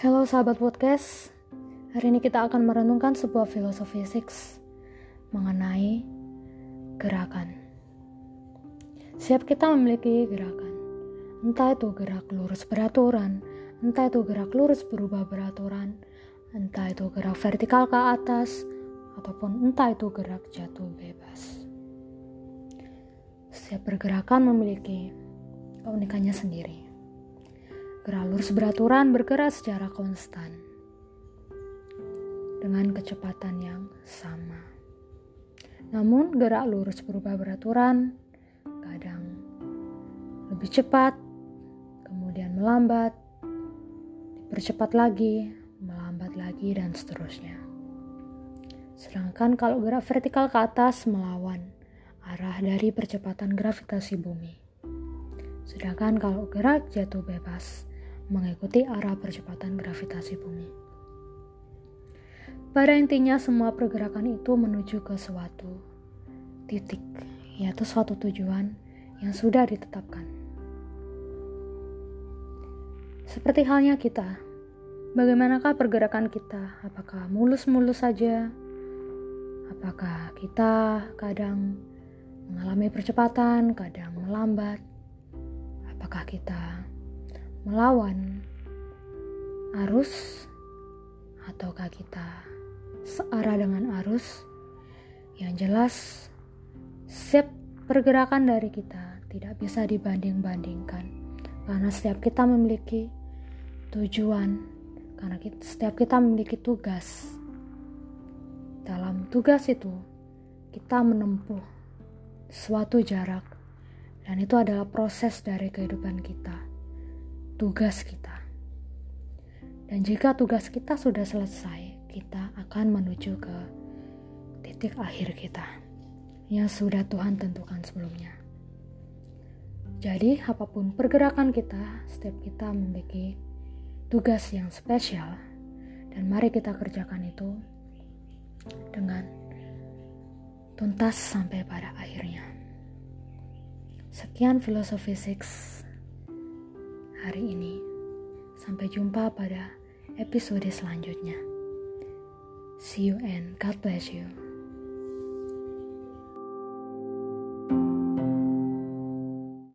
Halo sahabat podcast, hari ini kita akan merenungkan sebuah filosofi six mengenai gerakan. Setiap kita memiliki gerakan, entah itu gerak lurus beraturan, entah itu gerak lurus berubah beraturan, entah itu gerak vertikal ke atas, ataupun entah itu gerak jatuh bebas. Setiap pergerakan memiliki keunikannya sendiri. Gerak lurus beraturan bergerak secara konstan dengan kecepatan yang sama. Namun gerak lurus berubah beraturan kadang lebih cepat, kemudian melambat, dipercepat lagi, melambat lagi dan seterusnya. Sedangkan kalau gerak vertikal ke atas melawan arah dari percepatan gravitasi bumi. Sedangkan kalau gerak jatuh bebas mengikuti arah percepatan gravitasi bumi. Pada intinya semua pergerakan itu menuju ke suatu titik, yaitu suatu tujuan yang sudah ditetapkan. Seperti halnya kita, bagaimanakah pergerakan kita? Apakah mulus-mulus saja? Apakah kita kadang mengalami percepatan, kadang melambat? Apakah kita melawan arus ataukah kita searah dengan arus? Yang jelas setiap pergerakan dari kita tidak bisa dibanding-bandingkan. Karena setiap kita memiliki tujuan karena setiap kita memiliki tugas. Dalam tugas itu kita menempuh suatu jarak dan itu adalah proses dari kehidupan kita tugas kita. Dan jika tugas kita sudah selesai, kita akan menuju ke titik akhir kita yang sudah Tuhan tentukan sebelumnya. Jadi, apa pun pergerakan kita, setiap kita memiliki tugas yang spesial, dan mari kita kerjakan itu dengan tuntas sampai pada akhirnya. Sekian filosofi 6 hari ini. Sampai jumpa pada episode selanjutnya. See you and God bless you.